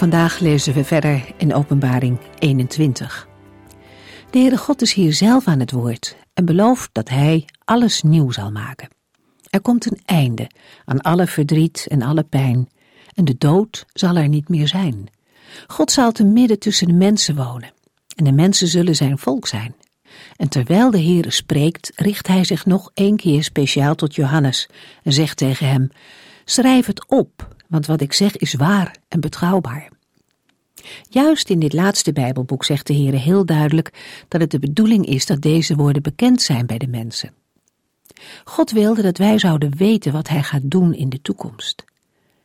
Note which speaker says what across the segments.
Speaker 1: Vandaag lezen we verder in Openbaring 21. De Heere God is hier zelf aan het woord en belooft dat Hij alles nieuw zal maken. Er komt een einde aan alle verdriet en alle pijn, en de dood zal er niet meer zijn. God zal te midden tussen de mensen wonen, en de mensen zullen zijn volk zijn. En terwijl de Heere spreekt, richt hij zich nog een keer speciaal tot Johannes en zegt tegen hem: Schrijf het op, want wat ik zeg is waar en betrouwbaar. Juist in dit laatste Bijbelboek zegt de Heer heel duidelijk dat het de bedoeling is dat deze woorden bekend zijn bij de mensen. God wilde dat wij zouden weten wat Hij gaat doen in de toekomst.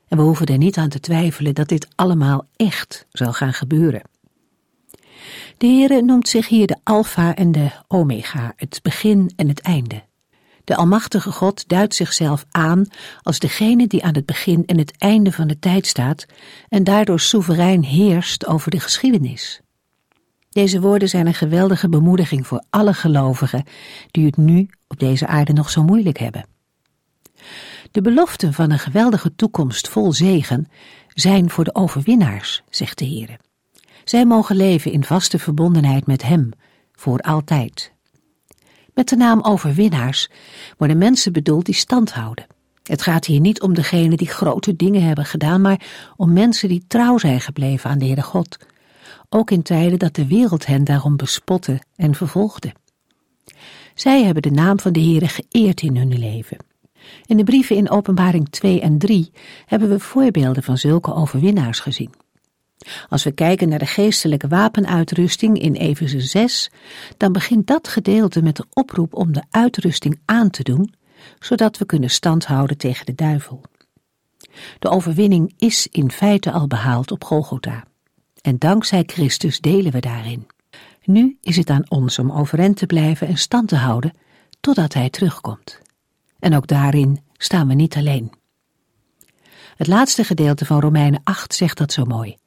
Speaker 1: En we hoeven er niet aan te twijfelen dat dit allemaal echt zal gaan gebeuren. De Heere noemt zich hier de Alpha en de Omega, het begin en het einde. De Almachtige God duidt zichzelf aan als degene die aan het begin en het einde van de tijd staat en daardoor soeverein heerst over de geschiedenis. Deze woorden zijn een geweldige bemoediging voor alle gelovigen die het nu op deze aarde nog zo moeilijk hebben. De beloften van een geweldige toekomst vol zegen zijn voor de overwinnaars, zegt de Heer. Zij mogen leven in vaste verbondenheid met Hem, voor altijd. Met de naam overwinnaars worden mensen bedoeld die stand houden. Het gaat hier niet om degenen die grote dingen hebben gedaan, maar om mensen die trouw zijn gebleven aan de Heere God. Ook in tijden dat de wereld hen daarom bespotte en vervolgde. Zij hebben de naam van de Heere geëerd in hun leven. In de brieven in Openbaring 2 en 3 hebben we voorbeelden van zulke overwinnaars gezien. Als we kijken naar de geestelijke wapenuitrusting in Efeze 6, dan begint dat gedeelte met de oproep om de uitrusting aan te doen, zodat we kunnen standhouden tegen de duivel. De overwinning is in feite al behaald op Golgotha. En dankzij Christus delen we daarin. Nu is het aan ons om overeind te blijven en stand te houden totdat Hij terugkomt. En ook daarin staan we niet alleen. Het laatste gedeelte van Romeinen 8 zegt dat zo mooi.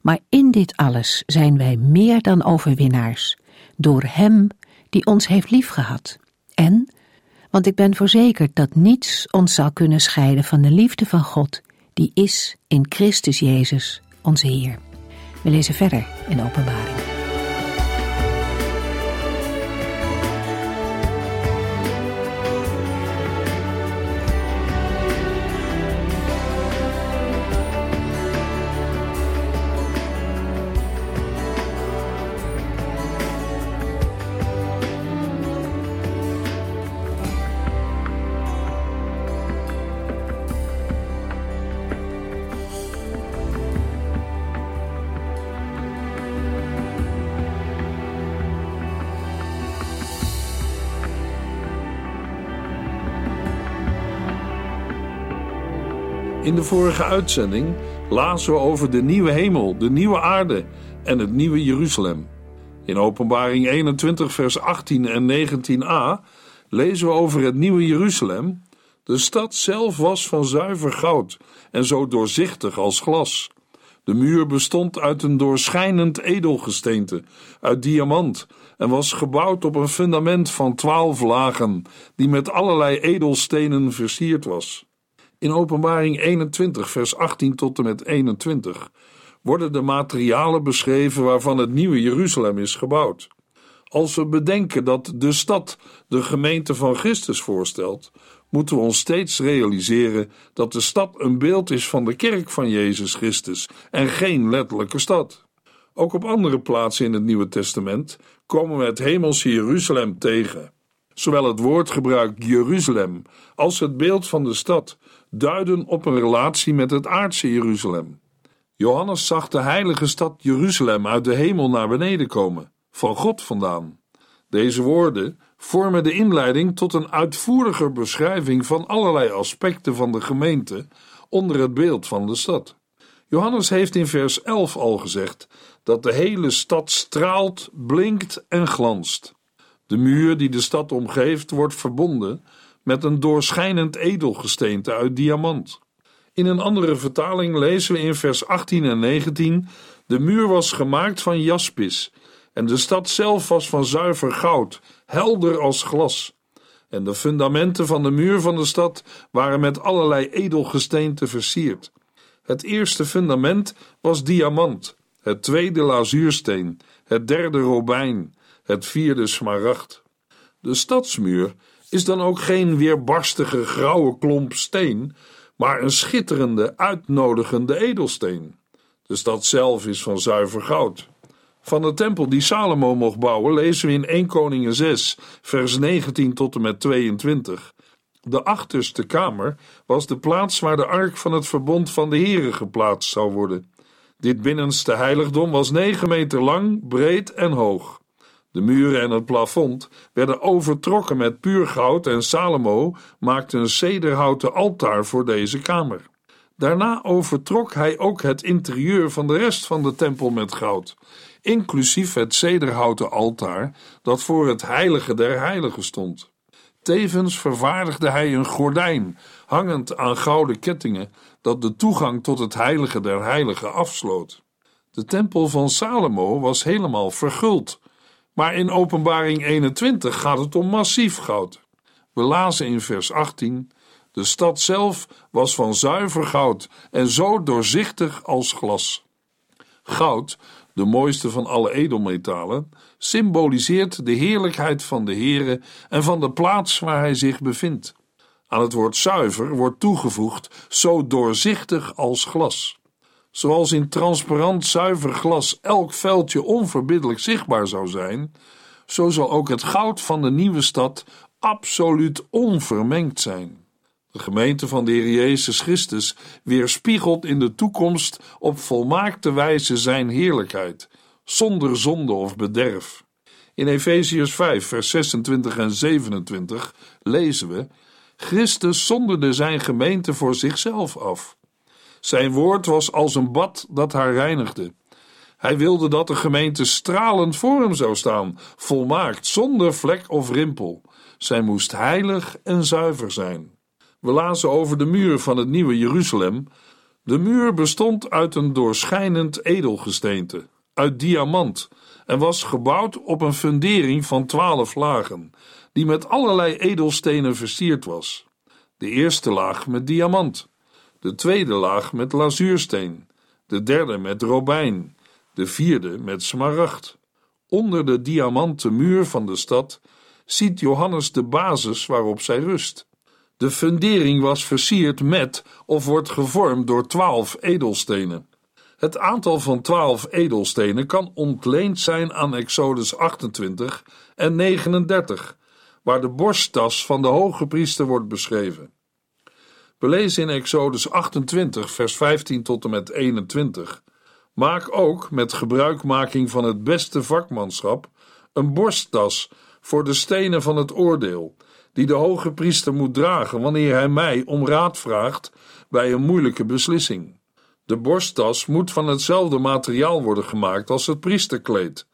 Speaker 1: Maar in dit alles zijn wij meer dan overwinnaars, door Hem die ons heeft liefgehad. En, want ik ben verzekerd dat niets ons zal kunnen scheiden van de liefde van God, die is in Christus Jezus, onze Heer. We lezen verder in Openbaring.
Speaker 2: In de vorige uitzending lazen we over de nieuwe hemel, de nieuwe aarde en het nieuwe Jeruzalem. In Openbaring 21, vers 18 en 19a lezen we over het nieuwe Jeruzalem. De stad zelf was van zuiver goud en zo doorzichtig als glas. De muur bestond uit een doorschijnend edelgesteente, uit diamant, en was gebouwd op een fundament van twaalf lagen, die met allerlei edelstenen versierd was. In Openbaring 21, vers 18 tot en met 21 worden de materialen beschreven waarvan het nieuwe Jeruzalem is gebouwd. Als we bedenken dat de stad de gemeente van Christus voorstelt, moeten we ons steeds realiseren dat de stad een beeld is van de kerk van Jezus Christus en geen letterlijke stad. Ook op andere plaatsen in het Nieuwe Testament komen we het hemelse Jeruzalem tegen. Zowel het woordgebruik Jeruzalem als het beeld van de stad duiden op een relatie met het aardse Jeruzalem. Johannes zag de heilige stad Jeruzalem uit de hemel naar beneden komen, van God vandaan. Deze woorden vormen de inleiding tot een uitvoeriger beschrijving van allerlei aspecten van de gemeente onder het beeld van de stad. Johannes heeft in vers 11 al gezegd dat de hele stad straalt, blinkt en glanst. De muur die de stad omgeeft wordt verbonden met een doorschijnend edelgesteente uit diamant. In een andere vertaling lezen we in vers 18 en 19: De muur was gemaakt van jaspis, en de stad zelf was van zuiver goud, helder als glas. En de fundamenten van de muur van de stad waren met allerlei edelgesteenten versierd. Het eerste fundament was diamant, het tweede lazuursteen, het derde robijn, het vierde smaragd. De stadsmuur is dan ook geen weerbarstige grauwe klomp steen, maar een schitterende, uitnodigende edelsteen. De stad zelf is van zuiver goud. Van de tempel die Salomo mocht bouwen lezen we in 1 Koningen 6, vers 19 tot en met 22. De achterste kamer was de plaats waar de ark van het verbond van de Here geplaatst zou worden. Dit binnenste heiligdom was 9 meter lang, breed en hoog. De muren en het plafond werden overtrokken met puur goud en Salomo maakte een cederhouten altaar voor deze kamer. Daarna overtrok hij ook het interieur van de rest van de tempel met goud, inclusief het cederhouten altaar dat voor het heilige der heiligen stond. Tevens vervaardigde hij een gordijn, hangend aan gouden kettingen, dat de toegang tot het heilige der heiligen afsloot. De tempel van Salomo was helemaal verguld, maar in Openbaring 21 gaat het om massief goud. We lazen in vers 18: De stad zelf was van zuiver goud en zo doorzichtig als glas. Goud, de mooiste van alle edelmetalen, symboliseert de heerlijkheid van de Heere en van de plaats waar hij zich bevindt. Aan het woord zuiver wordt toegevoegd zo doorzichtig als glas. Zoals in transparant zuiver glas elk vuiltje onverbiddelijk zichtbaar zou zijn, zo zal ook het goud van de nieuwe stad absoluut onvermengd zijn. De gemeente van de Heer Jezus Christus weerspiegelt in de toekomst op volmaakte wijze zijn heerlijkheid, zonder zonde of bederf. In Efeziërs 5, vers 26 en 27 lezen we: Christus zonderde zijn gemeente voor zichzelf af. Zijn woord was als een bad dat haar reinigde. Hij wilde dat de gemeente stralend voor hem zou staan, volmaakt, zonder vlek of rimpel. Zij moest heilig en zuiver zijn. We lazen over de muur van het nieuwe Jeruzalem. De muur bestond uit een doorschijnend edelgesteente, uit diamant, en was gebouwd op een fundering van twaalf lagen, die met allerlei edelstenen versierd was. De eerste laag met diamant, de tweede laag met lazuursteen, de derde met robijn, de vierde met smaragd. Onder de diamanten muur van de stad ziet Johannes de basis waarop zij rust. De fundering was versierd met of wordt gevormd door twaalf edelstenen. Het aantal van twaalf edelstenen kan ontleend zijn aan Exodus 28 en 39, waar de borsttas van de hoge priester wordt beschreven. We in Exodus 28, vers 15 tot en met 21. Maak ook met gebruikmaking van het beste vakmanschap een borsttas voor de stenen van het oordeel, die de hoge priester moet dragen wanneer hij mij om raad vraagt bij een moeilijke beslissing. De borsttas moet van hetzelfde materiaal worden gemaakt als het priesterkleed: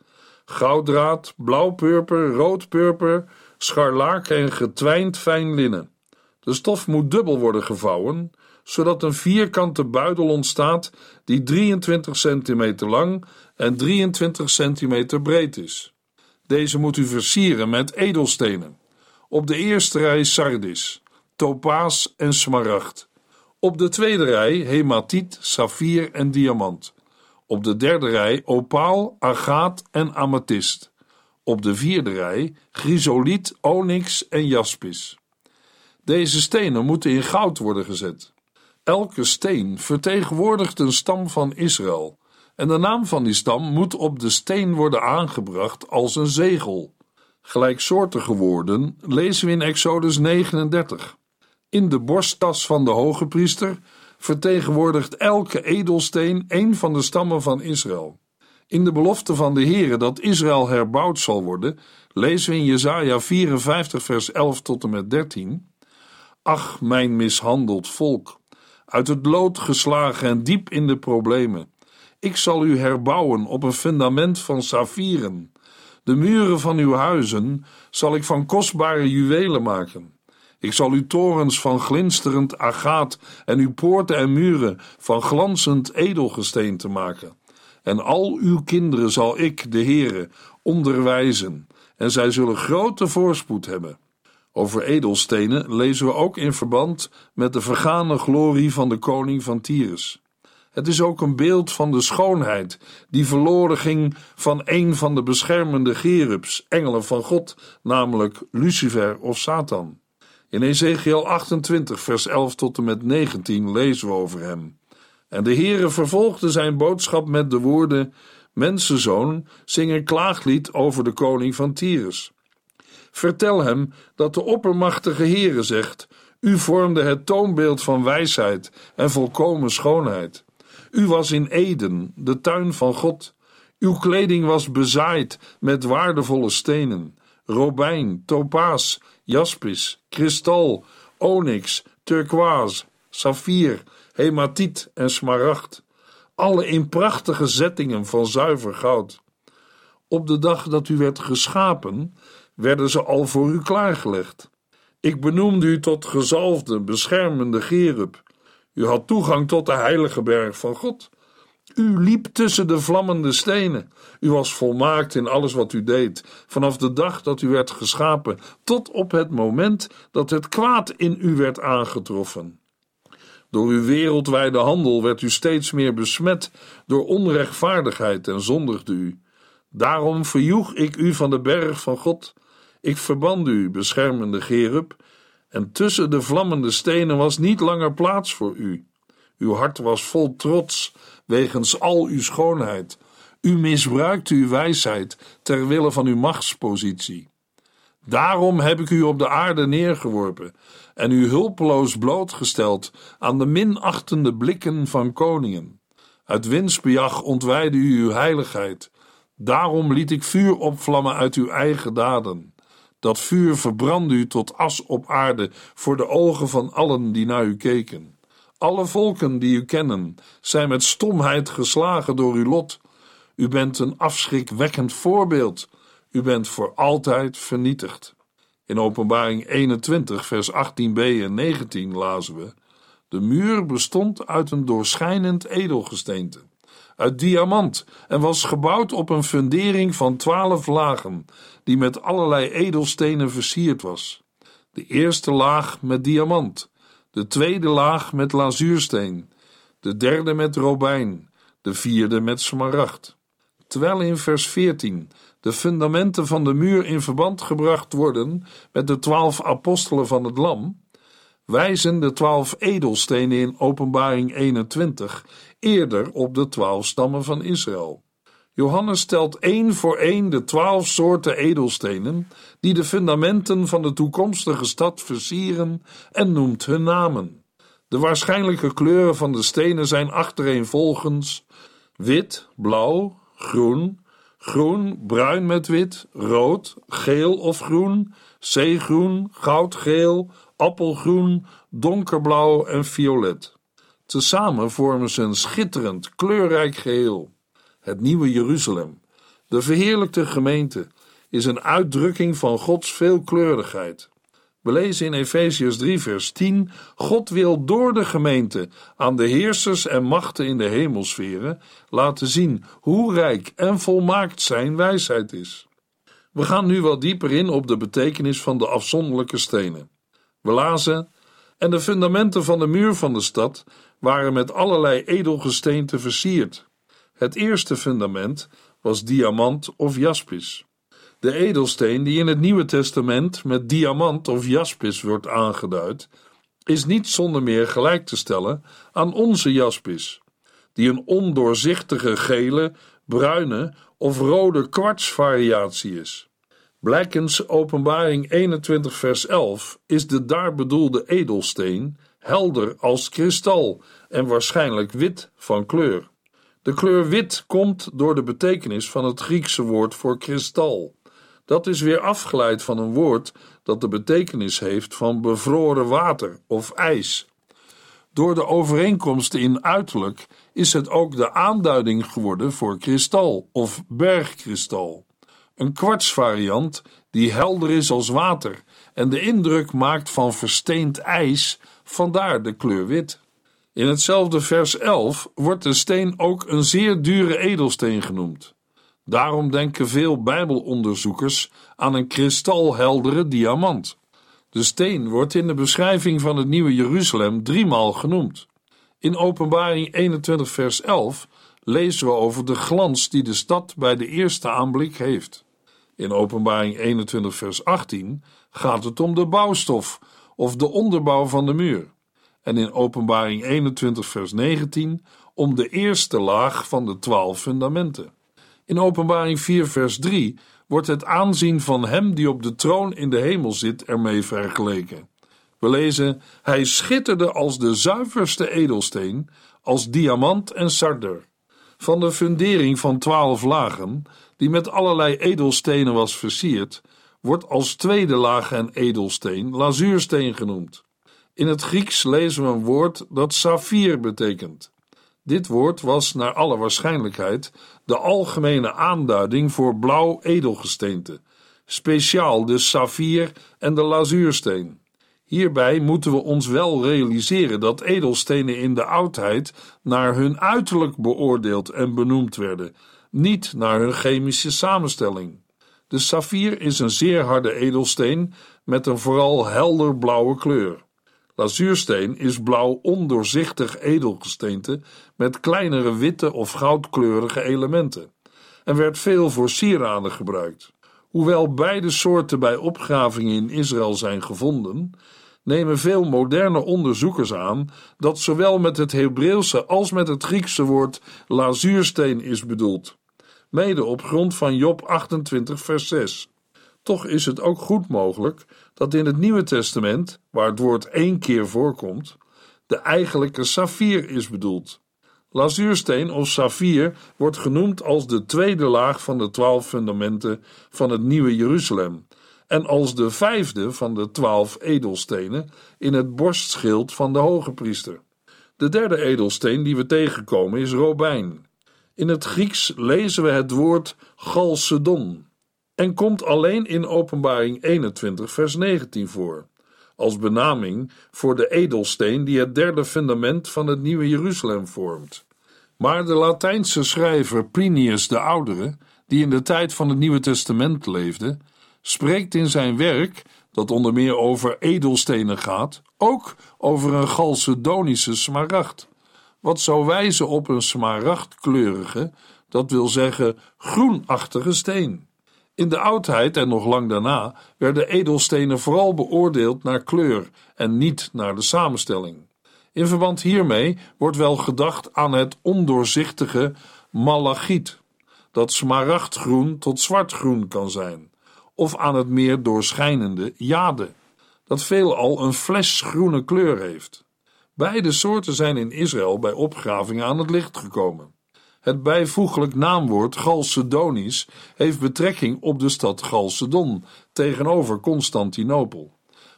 Speaker 2: gouddraad, blauwpurper, roodpurper, scharlaak en getwijnd fijn linnen. De stof moet dubbel worden gevouwen, zodat een vierkante buidel ontstaat die 23 centimeter lang en 23 centimeter breed is. Deze moet u versieren met edelstenen. Op de eerste rij sardis, topaas en smaragd. Op de tweede rij hematiet, saffier en diamant. Op de derde rij opaal, agaat en amethyst. Op de vierde rij chrysoliet, onyx en jaspis. Deze stenen moeten in goud worden gezet. Elke steen vertegenwoordigt een stam van Israël, en de naam van die stam moet op de steen worden aangebracht als een zegel. Gelijksoortige woorden lezen we in Exodus 39. In de borsttas van de hoge priester vertegenwoordigt elke edelsteen een van de stammen van Israël. In de belofte van de Heere dat Israël herbouwd zal worden, lezen we in Jesaja 54 vers 11 tot en met 13. Ach, mijn mishandeld volk, uit het lood geslagen en diep in de problemen. Ik zal u herbouwen op een fundament van saffieren. De muren van uw huizen zal ik van kostbare juwelen maken. Ik zal uw torens van glinsterend agaat en uw poorten en muren van glanzend edelgesteente maken. En al uw kinderen zal ik, de Heere, onderwijzen, en zij zullen grote voorspoed hebben. Over edelstenen lezen we ook in verband met de vergane glorie van de koning van Tyrus. Het is ook een beeld van de schoonheid die verloren ging van een van de beschermende gerubs, engelen van God, namelijk Lucifer of Satan. In Ezekiel 28, vers 11 tot en met 19 lezen we over hem. En de Heere vervolgde zijn boodschap met de woorden: Mensenzoon, zing een klaaglied over de koning van Tyrus. Vertel hem dat de oppermachtige Heere zegt: U vormde het toonbeeld van wijsheid en volkomen schoonheid. U was in Eden, de tuin van God. Uw kleding was bezaaid met waardevolle stenen: robijn, topaas, jaspis, kristal, onyx, turquoise, saffier, hematiet en smaragd. Alle in prachtige zettingen van zuiver goud. Op de dag dat u werd geschapen, werden ze al voor u klaargelegd. Ik benoemde u tot gezalfde, beschermende gerub. U had toegang tot de heilige berg van God. U liep tussen de vlammende stenen. U was volmaakt in alles wat u deed, vanaf de dag dat u werd geschapen, tot op het moment dat het kwaad in u werd aangetroffen. Door uw wereldwijde handel werd u steeds meer besmet door onrechtvaardigheid en zondigde u. Daarom verjoeg ik u van de berg van God. Ik verband u, beschermende Gerub, en tussen de vlammende stenen was niet langer plaats voor u. Uw hart was vol trots wegens al uw schoonheid. U misbruikte uw wijsheid ter wille van uw machtspositie. Daarom heb ik u op de aarde neergeworpen en u hulpeloos blootgesteld aan de minachtende blikken van koningen. Uit winstbejag ontwijde u uw heiligheid. Daarom liet ik vuur opvlammen uit uw eigen daden. Dat vuur verbrandde u tot as op aarde voor de ogen van allen die naar u keken. Alle volken die u kennen zijn met stomheid geslagen door uw lot. U bent een afschrikwekkend voorbeeld. U bent voor altijd vernietigd. In Openbaring 21, vers 18b en 19 lazen we: De muur bestond uit een doorschijnend edelgesteente, uit diamant, en was gebouwd op een fundering van twaalf lagen, die met allerlei edelstenen versierd was. De eerste laag met diamant, de tweede laag met lazuursteen, de derde met robijn, de vierde met smaragd. Terwijl in vers 14 de fundamenten van de muur in verband gebracht worden met de twaalf apostelen van het Lam, wijzen de twaalf edelstenen in Openbaring 21 eerder op de twaalf stammen van Israël. Johannes stelt één voor één de twaalf soorten edelstenen die de fundamenten van de toekomstige stad versieren en noemt hun namen. De waarschijnlijke kleuren van de stenen zijn achtereenvolgens wit, blauw, groen, groen, bruin met wit, rood, geel of groen, zeegroen, goudgeel, appelgroen, donkerblauw en violet. Tezamen vormen ze een schitterend, kleurrijk geheel. Het nieuwe Jeruzalem, de verheerlijkte gemeente, is een uitdrukking van Gods veelkleurigheid. We lezen in Efeziërs 3, vers 10: God wil door de gemeente aan de heersers en machten in de hemelsferen laten zien hoe rijk en volmaakt zijn wijsheid is. We gaan nu wat dieper in op de betekenis van de afzonderlijke stenen. We lazen: En de fundamenten van de muur van de stad waren met allerlei edelgesteenten versierd. Het eerste fundament was diamant of jaspis. De edelsteen die in het Nieuwe Testament met diamant of jaspis wordt aangeduid, is niet zonder meer gelijk te stellen aan onze jaspis, die een ondoorzichtige gele, bruine of rode kwartsvariatie is. Blijkens Openbaring 21 vers 11 is de daar bedoelde edelsteen helder als kristal en waarschijnlijk wit van kleur. De kleur wit komt door de betekenis van het Griekse woord voor kristal. Dat is weer afgeleid van een woord dat de betekenis heeft van bevroren water of ijs. Door de overeenkomsten in uiterlijk is het ook de aanduiding geworden voor kristal of bergkristal. Een kwartsvariant die helder is als water en de indruk maakt van versteend ijs, vandaar de kleur wit. In hetzelfde vers 11 wordt de steen ook een zeer dure edelsteen genoemd. Daarom denken veel Bijbelonderzoekers aan een kristalheldere diamant. De steen wordt in de beschrijving van het Nieuwe Jeruzalem driemaal genoemd. In Openbaring 21, vers 11 lezen we over de glans die de stad bij de eerste aanblik heeft. In Openbaring 21, vers 18 gaat het om de bouwstof of de onderbouw van de muur. En in Openbaring 21, vers 19 om de eerste laag van de twaalf fundamenten. In Openbaring 4, vers 3 wordt het aanzien van hem die op de troon in de hemel zit ermee vergeleken. We lezen: Hij schitterde als de zuiverste edelsteen, als diamant en sarder. Van de fundering van twaalf lagen, die met allerlei edelstenen was versierd, wordt als tweede laag en edelsteen lazuursteen genoemd. In het Grieks lezen we een woord dat saffier betekent. Dit woord was naar alle waarschijnlijkheid de algemene aanduiding voor blauw edelgesteente, speciaal de saffier en de lazuursteen. Hierbij moeten we ons wel realiseren dat edelstenen in de oudheid naar hun uiterlijk beoordeeld en benoemd werden, niet naar hun chemische samenstelling. De saffier is een zeer harde edelsteen met een vooral helder blauwe kleur. Lazuursteen is blauw ondoorzichtig edelgesteente met kleinere witte of goudkleurige elementen en werd veel voor sieraden gebruikt. Hoewel beide soorten bij opgravingen in Israël zijn gevonden, nemen veel moderne onderzoekers aan dat zowel met het Hebreeuwse als met het Griekse woord lazuursteen is bedoeld, mede op grond van Job 28, vers 6. Toch is het ook goed mogelijk dat in het Nieuwe Testament, waar het woord één keer voorkomt, de eigenlijke saffier is bedoeld. Lazuursteen of saffier wordt genoemd als de tweede laag van de twaalf fundamenten van het Nieuwe Jeruzalem en als de vijfde van de twaalf edelstenen in het borstschild van de hoge priester. De derde edelsteen die we tegenkomen is robijn. In het Grieks lezen we het woord chalcedon en komt alleen in Openbaring 21, vers 19 voor, als benaming voor de edelsteen die het derde fundament van het Nieuwe Jeruzalem vormt. Maar de Latijnse schrijver Plinius de Oudere, die in de tijd van het Nieuwe Testament leefde, spreekt in zijn werk, dat onder meer over edelstenen gaat, ook over een Chalcedonische smaragd, wat zou wijzen op een smaragdkleurige, dat wil zeggen groenachtige steen. In de oudheid en nog lang daarna werden edelstenen vooral beoordeeld naar kleur en niet naar de samenstelling. In verband hiermee wordt wel gedacht aan het ondoorzichtige malachiet, dat smaragdgroen tot zwartgroen kan zijn, of aan het meer doorschijnende jade, dat veelal een flesgroene kleur heeft. Beide soorten zijn in Israël bij opgravingen aan het licht gekomen. Het bijvoeglijk naamwoord Chalcedonisch heeft betrekking op de stad Chalcedon tegenover Constantinopel,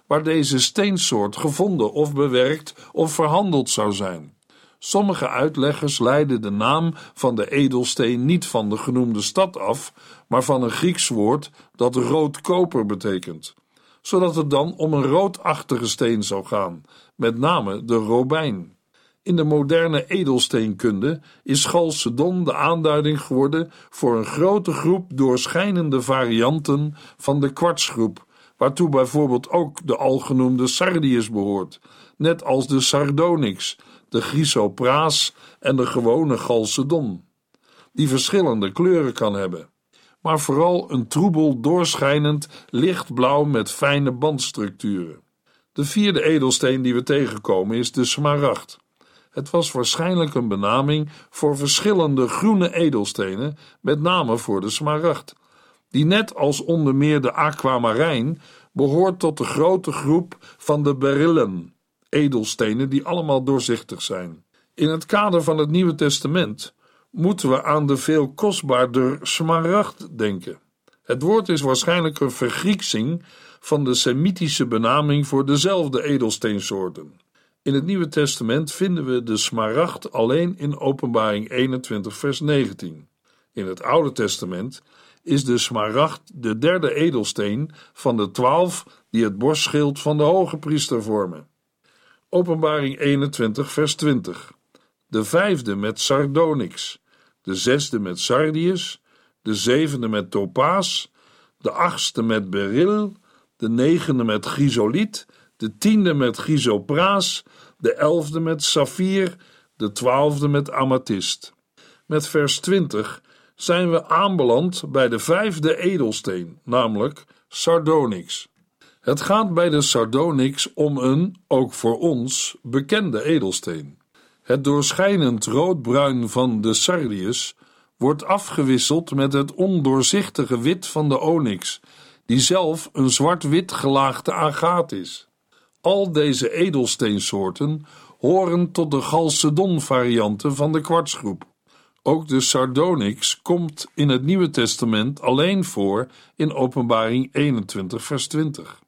Speaker 2: waar deze steensoort gevonden of bewerkt of verhandeld zou zijn. Sommige uitleggers leiden de naam van de edelsteen niet van de genoemde stad af, maar van een Grieks woord dat roodkoper betekent, zodat het dan om een roodachtige steen zou gaan, met name de robijn. In de moderne edelsteenkunde is Chalcedon de aanduiding geworden voor een grote groep doorschijnende varianten van de kwartsgroep, waartoe bijvoorbeeld ook de algenoemde sardius behoort, net als de sardonyx, de chrysopraas en de gewone Chalcedon, die verschillende kleuren kan hebben, maar vooral een troebel doorschijnend lichtblauw met fijne bandstructuren. De vierde edelsteen die we tegenkomen is de smaragd. Het was waarschijnlijk een benaming voor verschillende groene edelstenen, met name voor de smaragd, die net als onder meer de aquamarijn behoort tot de grote groep van de berillen, edelstenen die allemaal doorzichtig zijn. In het kader van het Nieuwe Testament moeten we aan de veel kostbaarder smaragd denken. Het woord is waarschijnlijk een vergrieksing van de Semitische benaming voor dezelfde edelsteensoorten. In het Nieuwe Testament vinden we de smaragd alleen in Openbaring 21, vers 19. In het Oude Testament is de smaragd de derde edelsteen van de twaalf die het borstschild van de hoge priester vormen. Openbaring 21, vers 20. De vijfde met sardonyx, de zesde met sardius, de zevende met topaas, de achtste met beryl, de negende met chrysoliet, de tiende met chrysopraas, de elfde met saffier, de twaalfde met amethyst. Met vers 20 zijn we aanbeland bij de vijfde edelsteen, namelijk sardonyx. Het gaat bij de sardonyx om een, ook voor ons, bekende edelsteen. Het doorschijnend roodbruin van de sardius wordt afgewisseld met het ondoorzichtige wit van de onyx, die zelf een zwart-wit gelaagde agaat is. Al deze edelsteensoorten horen tot de Chalcedon-varianten van de kwartsgroep. Ook de sardonyx komt in het Nieuwe Testament alleen voor in Openbaring 21, vers 20.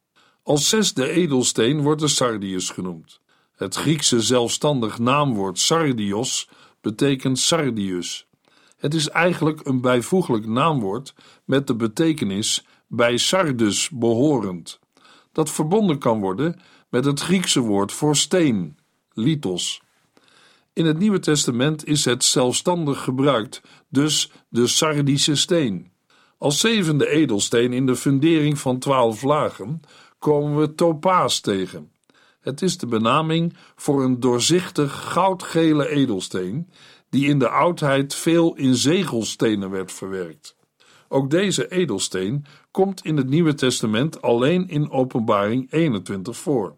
Speaker 2: Als zesde edelsteen wordt de sardius genoemd. Het Griekse zelfstandig naamwoord sardios betekent sardius. Het is eigenlijk een bijvoeglijk naamwoord met de betekenis bij Sardus behorend, dat verbonden kan worden met het Griekse woord voor steen, lithos. In het Nieuwe Testament is het zelfstandig gebruikt, dus de Sardische steen. Als zevende edelsteen in de fundering van twaalf lagen komen we topaas tegen. Het is de benaming voor een doorzichtig goudgele edelsteen die in de oudheid veel in zegelstenen werd verwerkt. Ook deze edelsteen komt in het Nieuwe Testament alleen in Openbaring 21 voor.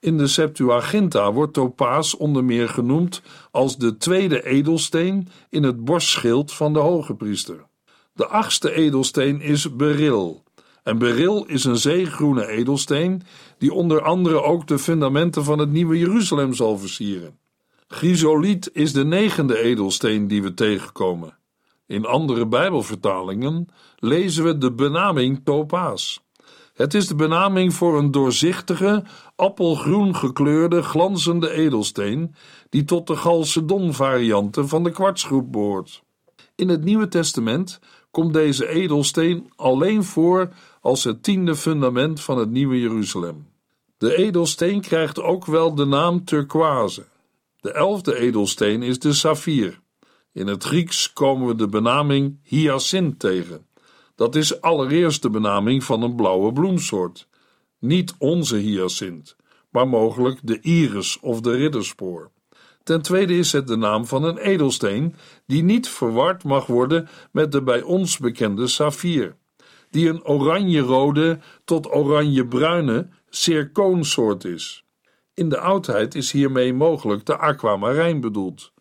Speaker 2: In de Septuaginta wordt topaas onder meer genoemd als de tweede edelsteen in het borstschild van de hoge priester. De achtste edelsteen is beryl. En beryl is een zeegroene edelsteen die onder andere ook de fundamenten van het nieuwe Jeruzalem zal versieren. Chrysoliet is de negende edelsteen die we tegenkomen. In andere Bijbelvertalingen lezen we de benaming topaas. Het is de benaming voor een doorzichtige, appelgroen gekleurde, glanzende edelsteen die tot de Chalcedon-varianten van de kwartsgroep behoort. In het Nieuwe Testament komt deze edelsteen alleen voor als het tiende fundament van het Nieuwe Jeruzalem. De edelsteen krijgt ook wel de naam turquoise. De elfde edelsteen is de saffier. In het Grieks komen we de benaming hyacint tegen. Dat is allereerst de benaming van een blauwe bloemsoort. Niet onze hyacint, maar mogelijk de iris of de ridderspoor. Ten tweede is het de naam van een edelsteen die niet verward mag worden met de bij ons bekende saffier, die een oranje-rode tot oranje-bruine circoonsoort is. In de oudheid is hiermee mogelijk de aquamarijn bedoeld,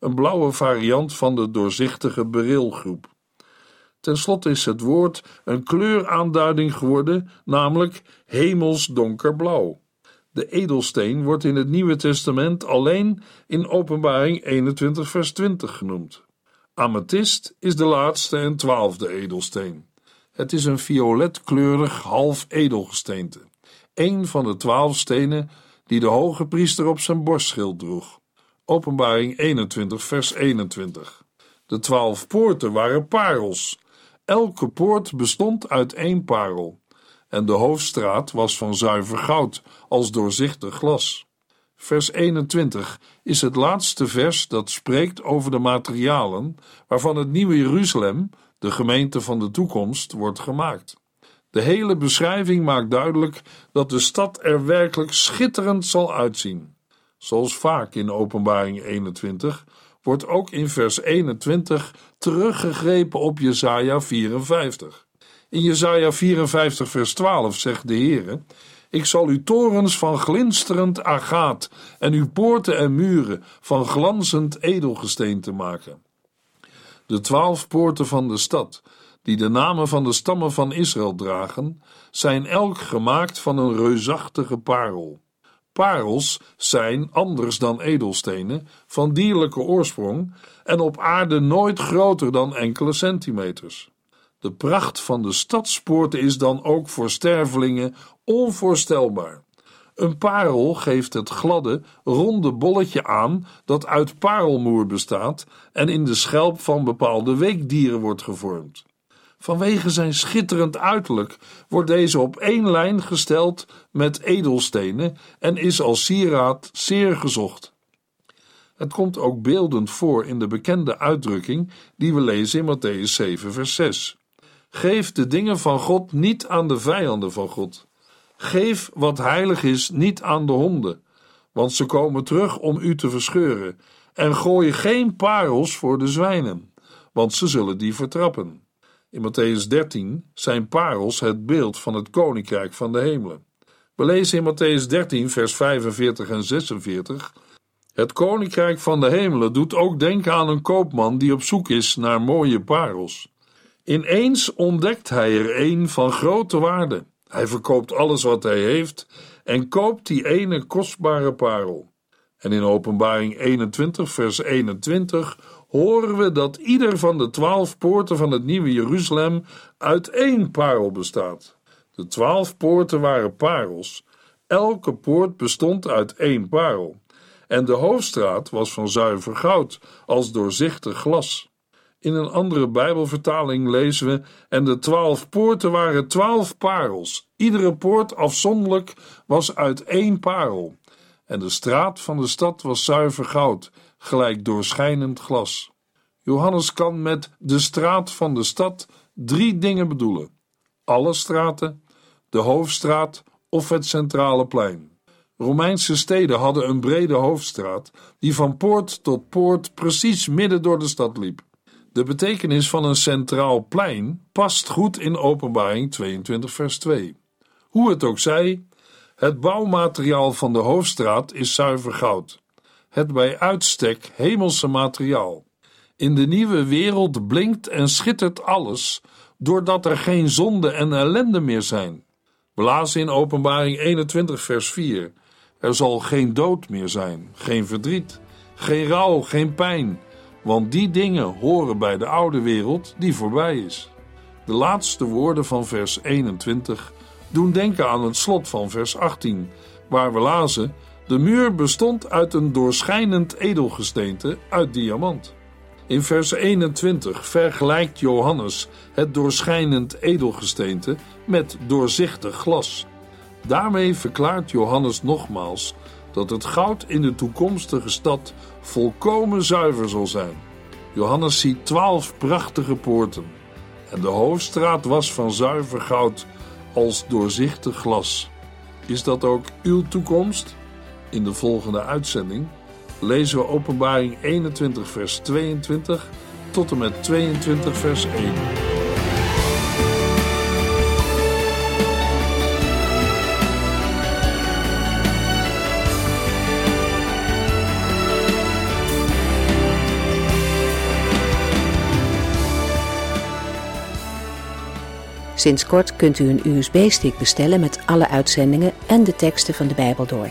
Speaker 2: een blauwe variant van de doorzichtige berilgroep. Ten slotte is het woord een kleuraanduiding geworden, namelijk hemels donkerblauw. De edelsteen wordt in het Nieuwe Testament alleen in Openbaring 21, vers 20 genoemd. Amethyst is de laatste en twaalfde edelsteen. Het is een violetkleurig half edelgesteente, een van de twaalf stenen die de hoge priester op zijn borstschild droeg. Openbaring 21, vers 21. De twaalf poorten waren parels. Elke poort bestond uit één parel en de hoofdstraat was van zuiver goud, als doorzichtig glas. Vers 21 is het laatste vers dat spreekt over de materialen waarvan het nieuwe Jeruzalem, de gemeente van de toekomst, wordt gemaakt. De hele beschrijving maakt duidelijk dat de stad er werkelijk schitterend zal uitzien. Zoals vaak in Openbaring 21 wordt ook in vers 21 teruggegrepen op Jesaja 54. In Jesaja 54 vers 12 zegt de Heere, ik zal uw torens van glinsterend agaat en uw poorten en muren van glanzend edelgesteente maken. De twaalf poorten van de stad, die de namen van de stammen van Israël dragen, zijn elk gemaakt van een reusachtige parel. Parels zijn, anders dan edelstenen, van dierlijke oorsprong en op aarde nooit groter dan enkele centimeters. De pracht van de stadspoorten is dan ook voor stervelingen onvoorstelbaar. Een parel geeft het gladde, ronde bolletje aan dat uit parelmoer bestaat en in de schelp van bepaalde weekdieren wordt gevormd. Vanwege zijn schitterend uiterlijk wordt deze op één lijn gesteld met edelstenen en is als sieraad zeer gezocht. Het komt ook beeldend voor in de bekende uitdrukking die we lezen in Matthäus 7, vers 6. Geef de dingen van God niet aan de vijanden van God. Geef wat heilig is niet aan de honden, want ze komen terug om u te verscheuren. En gooi geen parels voor de zwijnen, want ze zullen die vertrappen. In Matthäus 13 zijn parels het beeld van het koninkrijk van de hemelen. We lezen in Matthäus 13, vers 45 en 46. Het koninkrijk van de hemelen doet ook denken aan een koopman die op zoek is naar mooie parels. Ineens ontdekt hij er een van grote waarde. Hij verkoopt alles wat hij heeft en koopt die ene kostbare parel. En in Openbaring 21, vers 21 horen we dat ieder van de twaalf poorten van het nieuwe Jeruzalem uit één parel bestaat. De twaalf poorten waren parels. Elke poort bestond uit één parel. En de hoofdstraat was van zuiver goud, als doorzichtig glas. In een andere Bijbelvertaling lezen we: En de twaalf poorten waren twaalf parels. Iedere poort afzonderlijk was uit één parel. En de straat van de stad was zuiver goud, gelijk doorschijnend glas. Johannes kan met de straat van de stad drie dingen bedoelen: alle straten, de hoofdstraat of het centrale plein. Romeinse steden hadden een brede hoofdstraat die van poort tot poort precies midden door de stad liep. De betekenis van een centraal plein past goed in Openbaring 22, vers 2. Hoe het ook zij, het bouwmateriaal van de hoofdstraat is zuiver goud. Het bij uitstek hemelse materiaal. In de nieuwe wereld blinkt en schittert alles, doordat er geen zonde en ellende meer zijn. Blazen in Openbaring 21, vers 4. Er zal geen dood meer zijn, geen verdriet, geen rouw, geen pijn, want die dingen horen bij de oude wereld die voorbij is. De laatste woorden van vers 21 doen denken aan het slot van vers 18, waar we lazen: De muur bestond uit een doorschijnend edelgesteente uit diamant. In vers 21 vergelijkt Johannes het doorschijnend edelgesteente met doorzichtig glas. Daarmee verklaart Johannes nogmaals dat het goud in de toekomstige stad volkomen zuiver zal zijn. Johannes ziet twaalf prachtige poorten en de hoofdstraat was van zuiver goud als doorzichtig glas. Is dat ook uw toekomst? In de volgende uitzending lezen we Openbaring 21, vers 22 tot en met 22, vers 1.
Speaker 1: Sinds kort kunt u een USB-stick bestellen met alle uitzendingen en de teksten van de Bijbel door.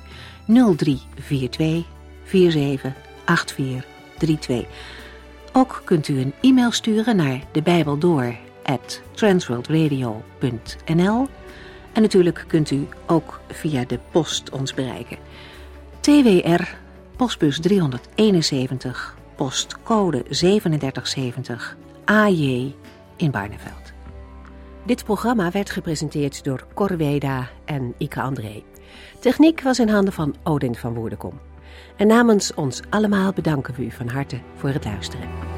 Speaker 1: 0342 47 8432. Ook kunt u een e-mail sturen naar de Bijbel door transworldradio.nl en natuurlijk kunt u ook via de post ons bereiken. TWR, postbus 371, postcode 3770, AJ in Barneveld. Dit programma werd gepresenteerd door Corweda en Ike André. Techniek was in handen van Odin van Woerdenkom. En namens ons allemaal bedanken we u van harte voor het luisteren.